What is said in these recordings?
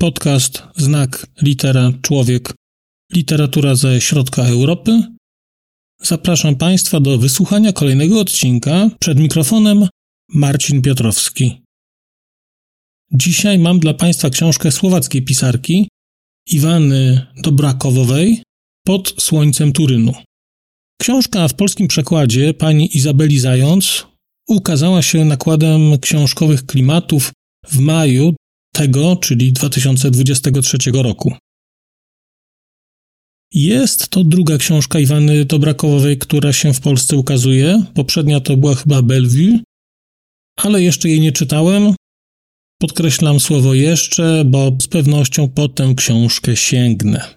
Podcast Znak Litera Człowiek. Literatura ze środka Europy. Zapraszam Państwa do wysłuchania kolejnego odcinka przed mikrofonem Marcin Piotrowski. Dzisiaj mam dla Państwa książkę słowackiej pisarki Iwany Dobrakowowej Pod słońcem Turynu. Książka w polskim przekładzie pani Izabeli Zając ukazała się nakładem książkowych klimatów w maju tego, czyli 2023 roku. Jest to druga książka Iwany Dobrakowowej, która się w Polsce ukazuje. Poprzednia to była chyba Bellevue, ale jeszcze jej nie czytałem. Podkreślam słowo jeszcze, bo z pewnością po tę książkę sięgnę.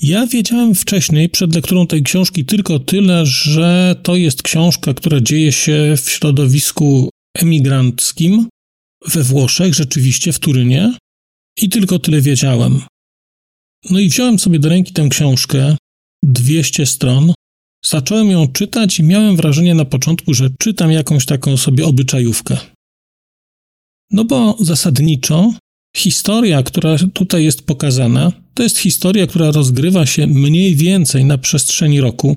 Ja wiedziałem wcześniej, przed lekturą tej książki, tylko tyle, że to jest książka, która dzieje się w środowisku emigranckim we Włoszech, rzeczywiście w Turynie, i tylko tyle wiedziałem. No i wziąłem sobie do ręki tę książkę, 200 stron, zacząłem ją czytać i miałem wrażenie na początku, że czytam jakąś taką sobie obyczajówkę. No bo zasadniczo historia, która tutaj jest pokazana, to jest historia, która rozgrywa się mniej więcej na przestrzeni roku.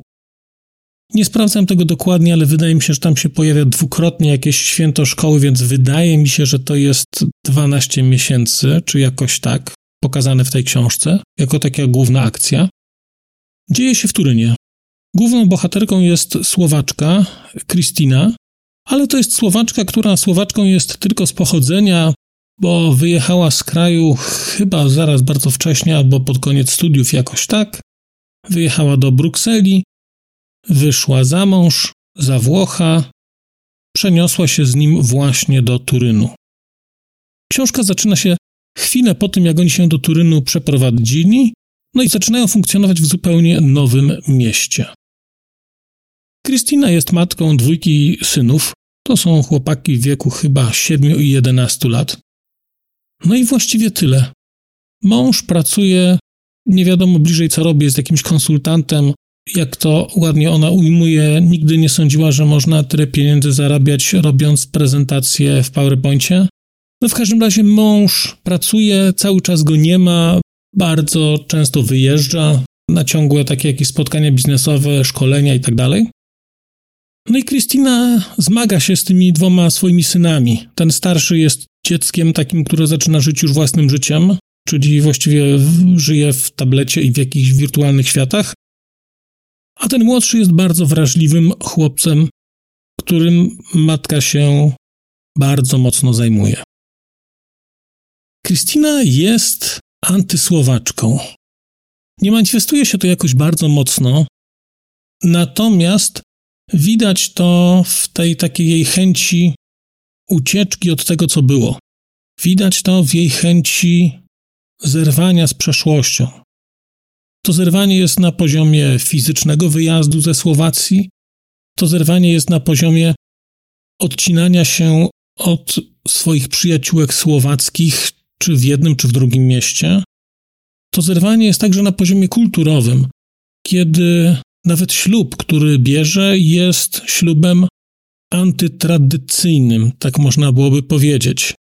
Nie sprawdzam tego dokładnie, ale wydaje mi się, że tam się pojawia dwukrotnie jakieś święto szkoły, więc wydaje mi się, że to jest 12 miesięcy, czy jakoś tak, pokazane w tej książce, jako taka główna akcja. Dzieje się w Turynie. Główną bohaterką jest Słowaczka, Kristina, ale to jest Słowaczka, która Słowaczką jest tylko z pochodzenia, bo wyjechała z kraju chyba zaraz bardzo wcześnie, albo pod koniec studiów jakoś tak. Wyjechała do Brukseli, wyszła za mąż, za Włocha, przeniosła się z nim właśnie do Turynu. Książka zaczyna się chwilę po tym, jak oni się do Turynu przeprowadzili, no i zaczynają funkcjonować w zupełnie nowym mieście. Kristina jest matką dwójki synów. To są chłopaki w wieku chyba 7 i 11 lat. No i właściwie tyle. Mąż pracuje, nie wiadomo bliżej co robi, jest jakimś konsultantem. Jak to ładnie ona ujmuje, nigdy nie sądziła, że można tyle pieniędzy zarabiać robiąc prezentację w PowerPoincie. No w każdym razie mąż pracuje, cały czas go nie ma, bardzo często wyjeżdża na ciągłe takie jakieś spotkania biznesowe, szkolenia itd. Tak no i Kristina zmaga się z tymi dwoma swoimi synami. Ten starszy jest dzieckiem takim, które zaczyna żyć już własnym życiem, czyli właściwie żyje w tablecie i w jakichś wirtualnych światach. A ten młodszy jest bardzo wrażliwym chłopcem, którym matka się bardzo mocno zajmuje. Kristina jest antysłowaczką. Nie manifestuje się to jakoś bardzo mocno, natomiast Widać to w tej takiej jej chęci ucieczki od tego, co było. Widać to w jej chęci zerwania z przeszłością. To zerwanie jest na poziomie fizycznego wyjazdu ze Słowacji, to zerwanie jest na poziomie odcinania się od swoich przyjaciółek słowackich, czy w jednym, czy w drugim mieście. To zerwanie jest także na poziomie kulturowym, kiedy nawet ślub, który bierze, jest ślubem antytradycyjnym, tak można byłoby powiedzieć.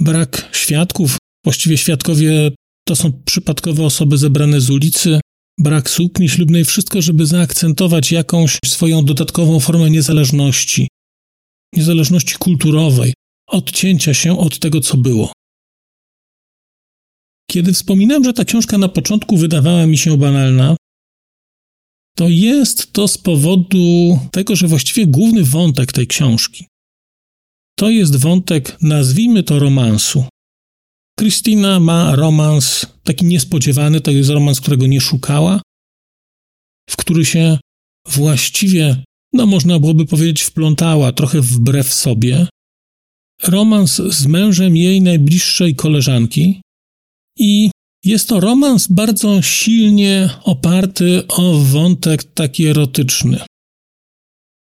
Brak świadków, właściwie świadkowie to są przypadkowe osoby zebrane z ulicy, brak sukni ślubnej, wszystko, żeby zaakcentować jakąś swoją dodatkową formę niezależności, niezależności kulturowej, odcięcia się od tego, co było. Kiedy wspominałem, że ta książka na początku wydawała mi się banalna, to jest to z powodu tego, że właściwie główny wątek tej książki to jest wątek, nazwijmy to romansu. Krystyna ma romans taki niespodziewany, to jest romans, którego nie szukała, w który się właściwie, no można byłoby powiedzieć, wplątała trochę wbrew sobie. Romans z mężem jej najbliższej koleżanki, I jest to romans bardzo silnie oparty o wątek taki erotyczny.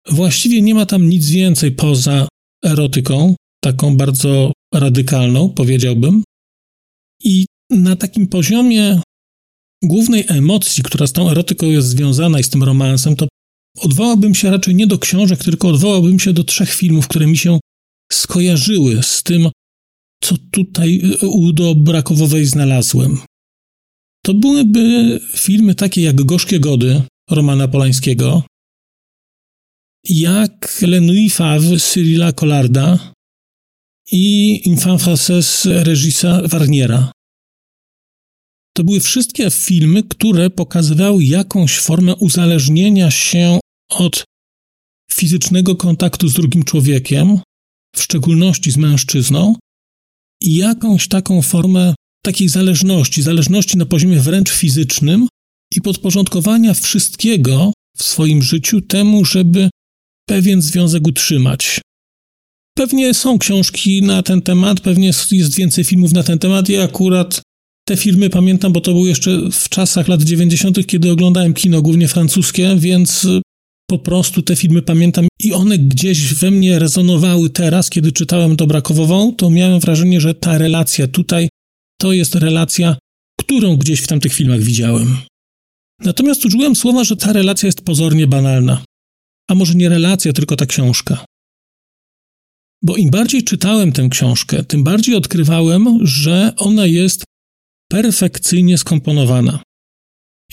Właściwie nie ma tam nic więcej poza erotyką, taką bardzo radykalną, powiedziałbym. I na takim poziomie głównej emocji, która z tą erotyką jest związana i z tym romansem, to odwołałbym się raczej nie do książek, tylko odwołałbym się do trzech filmów, które mi się skojarzyły z tym, co tutaj u do Brakowowej znalazłem. To byłyby filmy takie jak Gorzkie Gody Romana Polańskiego, jak Le Nuit Fave Cyrila Collarda i Infant Français Regisa Warniera. To były wszystkie filmy, które pokazywały jakąś formę uzależnienia się od fizycznego kontaktu z drugim człowiekiem, w szczególności z mężczyzną, i jakąś taką formę takiej zależności, zależności na poziomie wręcz fizycznym i podporządkowania wszystkiego w swoim życiu temu, żeby pewien związek utrzymać. Pewnie są książki na ten temat, pewnie jest więcej filmów na ten temat. Ja akurat te filmy pamiętam, bo to było jeszcze w czasach lat 90., kiedy oglądałem kino, głównie francuskie, więc po prostu te filmy pamiętam i one gdzieś we mnie rezonowały teraz, kiedy czytałem Dobrakowową, to miałem wrażenie, że ta relacja tutaj to jest relacja, którą gdzieś w tamtych filmach widziałem. Natomiast użyłem słowa, że ta relacja jest pozornie banalna. A może nie relacja, tylko ta książka. Bo im bardziej czytałem tę książkę, tym bardziej odkrywałem, że ona jest perfekcyjnie skomponowana.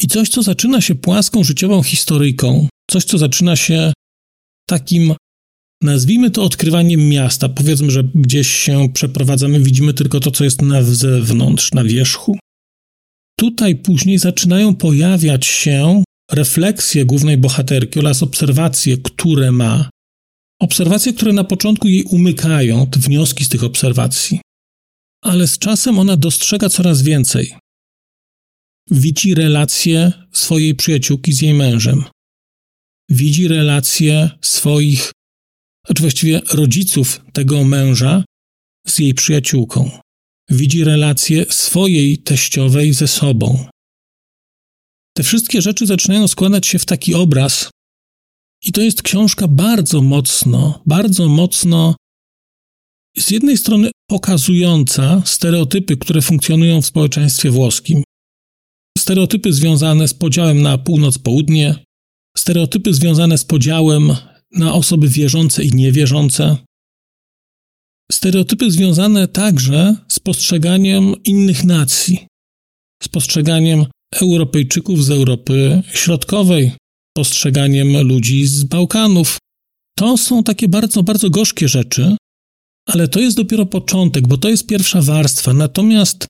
I coś, co zaczyna się płaską życiową historyjką, coś, co zaczyna się takim, nazwijmy to odkrywaniem miasta. Powiedzmy, że gdzieś się przeprowadzamy, widzimy tylko to, co jest na zewnątrz, na wierzchu. Tutaj później zaczynają pojawiać się refleksje głównej bohaterki oraz obserwacje, które ma. Obserwacje, które na początku jej umykają, wnioski z tych obserwacji. Ale z czasem ona dostrzega coraz więcej. Widzi relacje swojej przyjaciółki z jej mężem. Widzi relacje swoich, znaczy właściwie rodziców tego męża z jej przyjaciółką. Widzi relacje swojej teściowej ze sobą. Te wszystkie rzeczy zaczynają składać się w taki obraz, i to jest książka bardzo mocno, bardzo mocno z jednej strony pokazująca stereotypy, które funkcjonują w społeczeństwie włoskim. Stereotypy związane z podziałem na północ-południe, stereotypy związane z podziałem na osoby wierzące i niewierzące, stereotypy związane także z postrzeganiem innych nacji, z postrzeganiem Europejczyków z Europy Środkowej, postrzeganiem ludzi z Bałkanów. To są takie bardzo, bardzo gorzkie rzeczy, ale to jest dopiero początek, bo to jest pierwsza warstwa. Natomiast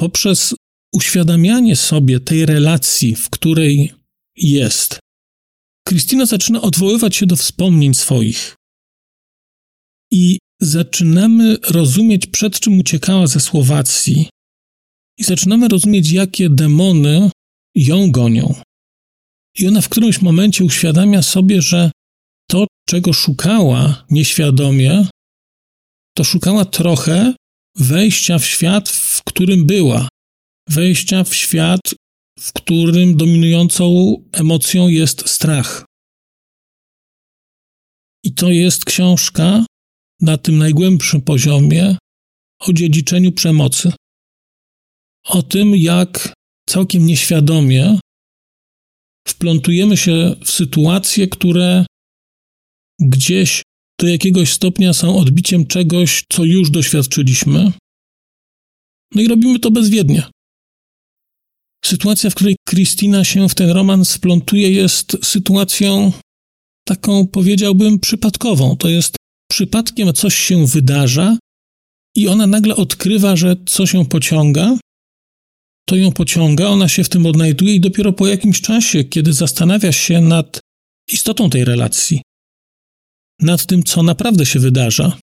poprzez uświadamianie sobie tej relacji, w której jest, Krystyna zaczyna odwoływać się do wspomnień swoich. I zaczynamy rozumieć, przed czym uciekała ze Słowacji, i zaczynamy rozumieć, jakie demony ją gonią. I ona w którymś momencie uświadamia sobie, że to, czego szukała nieświadomie, to szukała trochę wejścia w świat, w którym była. Wejścia w świat, w którym dominującą emocją jest strach. I to jest książka na tym najgłębszym poziomie o dziedziczeniu przemocy. O tym, jak całkiem nieświadomie wplątujemy się w sytuacje, które gdzieś do jakiegoś stopnia są odbiciem czegoś, co już doświadczyliśmy. No i robimy to bezwiednie. Sytuacja, w której Kristina się w ten romans wplątuje, jest sytuacją taką, powiedziałbym, przypadkową. To jest przypadkiem coś się wydarza i ona nagle odkrywa, że coś ją pociąga, to ją pociąga, ona się w tym odnajduje i dopiero po jakimś czasie, kiedy zastanawia się nad istotą tej relacji, nad tym, co naprawdę się wydarza,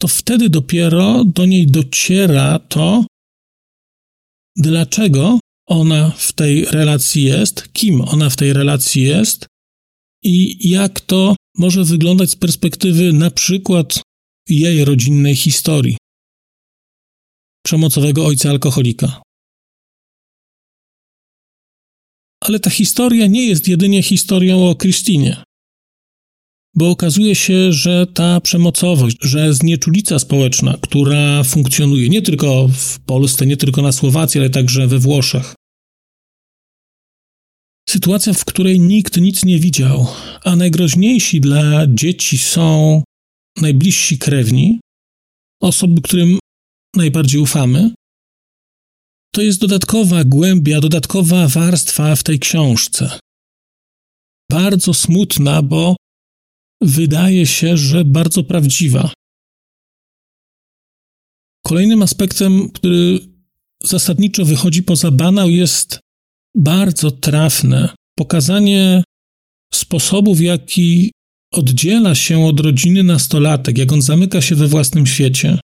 to wtedy dopiero do niej dociera to, dlaczego ona w tej relacji jest, kim ona w tej relacji jest i jak to może wyglądać z perspektywy na przykład jej rodzinnej historii. przemocowego ojca alkoholika. Ale ta historia nie jest jedynie historią o Krystynie. Bo okazuje się, że ta przemocowość, że znieczulica społeczna, która funkcjonuje nie tylko w Polsce, nie tylko na Słowacji, ale także we Włoszech, Sytuacja, w której nikt nic nie widział, a najgroźniejsi dla dzieci są najbliżsi krewni, osoby, którym najbardziej ufamy, to jest dodatkowa głębia, dodatkowa warstwa w tej książce. Bardzo smutna, bo wydaje się, że bardzo prawdziwa. Kolejnym aspektem, który zasadniczo wychodzi poza banał, jest bardzo trafne pokazanie sposobu, w jaki oddziela się od rodziny nastolatek, jak on zamyka się we własnym świecie.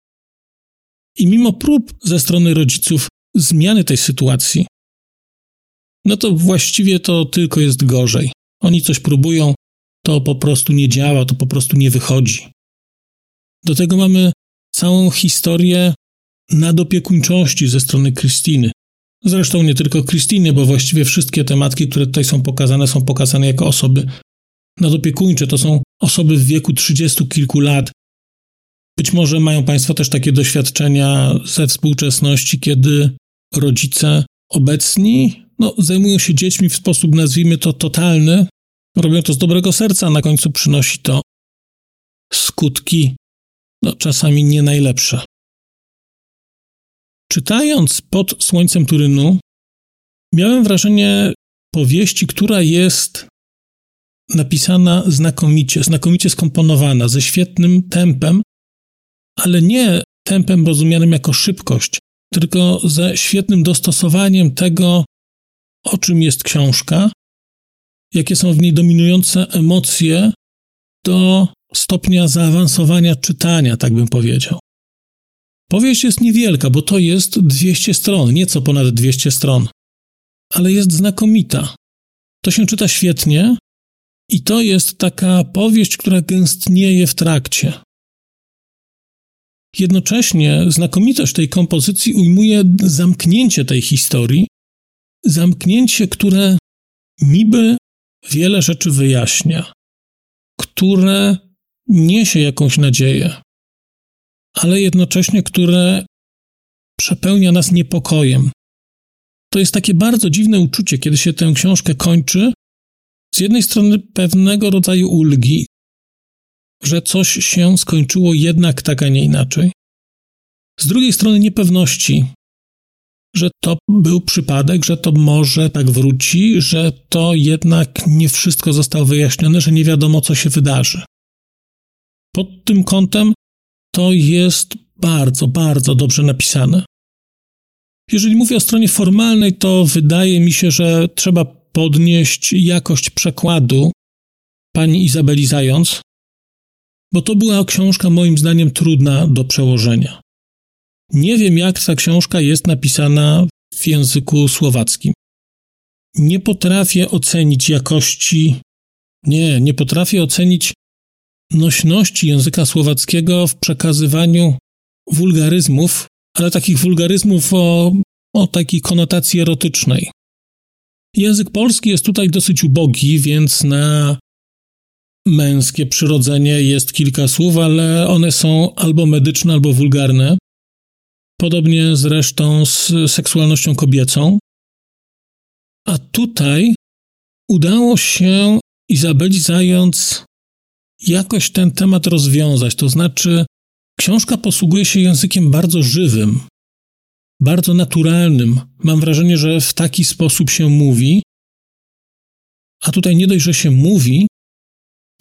I mimo prób ze strony rodziców zmiany tej sytuacji, no to właściwie to tylko jest gorzej. Oni coś próbują, to po prostu nie działa, to po prostu nie wychodzi. Do tego mamy całą historię nadopiekuńczości ze strony Krystyny. Zresztą nie tylko Krystyny, bo właściwie wszystkie tematki, które tutaj są pokazane, są pokazane jako osoby nadopiekuńcze. To są osoby w wieku trzydziestu kilku lat. Być może mają Państwo też takie doświadczenia ze współczesności, kiedy rodzice obecni no, zajmują się dziećmi w sposób, nazwijmy to, totalny. Robią to z dobrego serca, a na końcu przynosi to skutki no, czasami nie najlepsze. Czytając pod słońcem Turynu, miałem wrażenie powieści, która jest napisana znakomicie, znakomicie skomponowana, ze świetnym tempem, ale nie tempem rozumianym jako szybkość, tylko ze świetnym dostosowaniem tego, o czym jest książka, jakie są w niej dominujące emocje do stopnia zaawansowania czytania, tak bym powiedział. Powieść jest niewielka, bo to jest 200 stron, nieco ponad 200 stron, ale jest znakomita. To się czyta świetnie i to jest taka powieść, która gęstnieje w trakcie. Jednocześnie znakomitość tej kompozycji ujmuje zamknięcie tej historii, zamknięcie, które niby wiele rzeczy wyjaśnia, które niesie jakąś nadzieję ale jednocześnie które przepełnia nas niepokojem. To jest takie bardzo dziwne uczucie, kiedy się tę książkę kończy. Z jednej strony pewnego rodzaju ulgi, że coś się skończyło jednak tak, a nie inaczej. Z drugiej strony niepewności, że to był przypadek, że to może tak wróci, że to jednak nie wszystko zostało wyjaśnione, że nie wiadomo, co się wydarzy. Pod tym kątem to jest bardzo, bardzo dobrze napisane. Jeżeli mówię o stronie formalnej, to wydaje mi się, że trzeba podnieść jakość przekładu pani Izabeli Zając, bo to była książka moim zdaniem trudna do przełożenia. Nie wiem, jak ta książka jest napisana w języku słowackim. Nie potrafię ocenić jakości, nie, nie potrafię ocenić nośności języka słowackiego w przekazywaniu wulgaryzmów, ale takich wulgaryzmów o, o takiej konotacji erotycznej. Język polski jest tutaj dosyć ubogi, więc na męskie przyrodzenie jest kilka słów, ale one są albo medyczne, albo wulgarne. Podobnie zresztą z seksualnością kobiecą. A tutaj udało się Izabeli Zając jakoś ten temat rozwiązać. To znaczy, książka posługuje się językiem bardzo żywym, bardzo naturalnym. Mam wrażenie, że w taki sposób się mówi. A tutaj nie dość, że się mówi,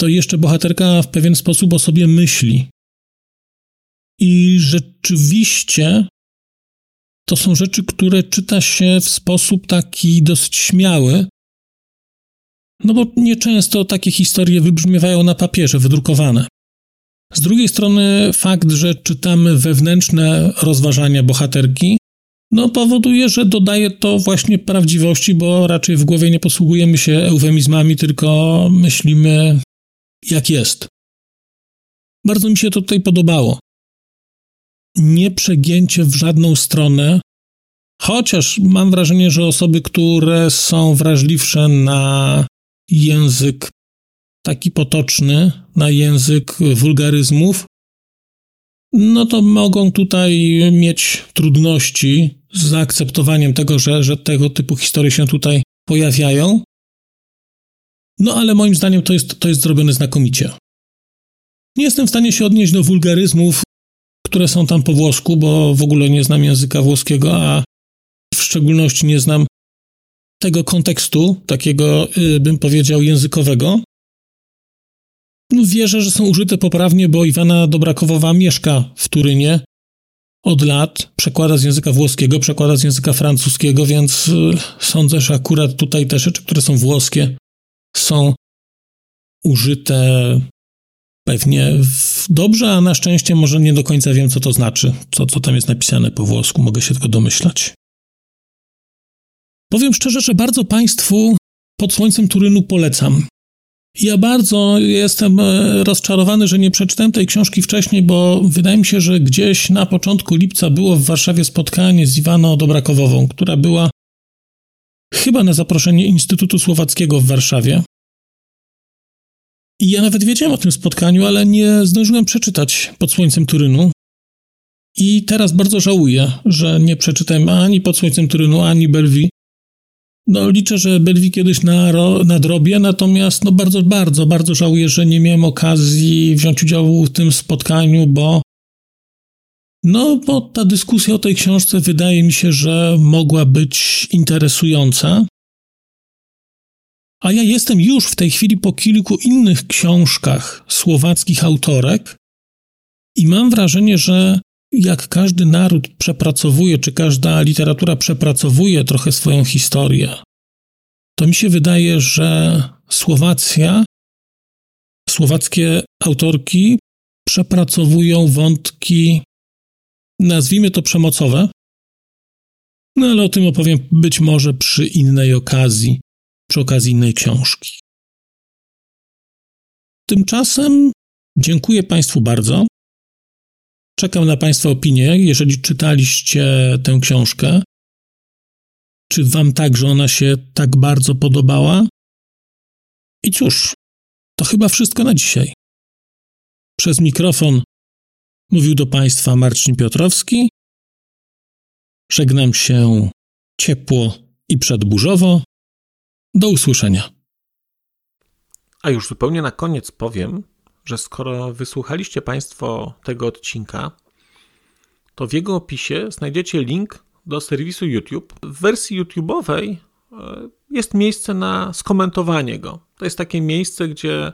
to jeszcze bohaterka w pewien sposób o sobie myśli. I rzeczywiście to są rzeczy, które czyta się w sposób taki dosyć śmiały, no bo nieczęsto takie historie wybrzmiewają na papierze, wydrukowane. Z drugiej strony fakt, że czytamy wewnętrzne rozważania bohaterki, no powoduje, że dodaje to właśnie prawdziwości, bo raczej w głowie nie posługujemy się eufemizmami, tylko myślimy jak jest. Bardzo mi się to tutaj podobało. nieprzegięcie w żadną stronę, chociaż mam wrażenie, że osoby, które są wrażliwsze na język taki potoczny, na język wulgaryzmów, no to mogą tutaj mieć trudności z zaakceptowaniem tego, że, że tego typu historie się tutaj pojawiają. No ale moim zdaniem to jest, to jest zrobione znakomicie. Nie jestem w stanie się odnieść do wulgaryzmów, które są tam po włosku, bo w ogóle nie znam języka włoskiego, a w szczególności nie znam tego kontekstu, takiego y, bym powiedział językowego. No wierzę, że są użyte poprawnie, bo Iwana Dobrakowowa mieszka w Turynie od lat, przekłada z języka włoskiego, przekłada z języka francuskiego, więc y, sądzę, że akurat tutaj te rzeczy, które są włoskie, są użyte pewnie dobrze, a na szczęście może nie do końca wiem, co to znaczy, co, co tam jest napisane po włosku, mogę się tylko domyślać. Powiem szczerze, że bardzo Państwu pod słońcem Turynu polecam. Ja bardzo jestem e, rozczarowany, że nie przeczytałem tej książki wcześniej, bo wydaje mi się, że gdzieś na początku lipca było w Warszawie spotkanie z Iwaną Dobrakowową, która była chyba na zaproszenie Instytutu Słowackiego w Warszawie. I ja nawet wiedziałem o tym spotkaniu, ale nie zdążyłem przeczytać pod słońcem Turynu. I teraz bardzo żałuję, że nie przeczytałem ani pod słońcem Turynu, ani Belwi. No, liczę, że Belwi kiedyś nadrobię, natomiast no bardzo, bardzo, bardzo żałuję, że nie miałem okazji wziąć udziału w tym spotkaniu, bo no, bo ta dyskusja o tej książce wydaje mi się, że mogła być interesująca. A ja jestem już w tej chwili po kilku innych książkach słowackich autorek i mam wrażenie, że jak każdy naród przepracowuje, czy każda literatura przepracowuje trochę swoją historię, to mi się wydaje, że Słowacja, słowackie autorki przepracowują wątki, nazwijmy to przemocowe, no ale o tym opowiem być może przy innej okazji, przy okazji innej książki. Tymczasem dziękuję Państwu bardzo. Czekam na Państwa opinię, jeżeli czytaliście tę książkę. Czy Wam także ona się tak bardzo podobała? I cóż, to chyba wszystko na dzisiaj. Przez mikrofon mówił do Państwa Marcin Piotrowski. Żegnam się ciepło i przedburzowo. Do usłyszenia. A już zupełnie na koniec powiem, że skoro wysłuchaliście Państwo tego odcinka, to w jego opisie znajdziecie link do serwisu YouTube. W wersji YouTube'owej e, jest miejsce na skomentowanie go. To jest takie miejsce, gdzie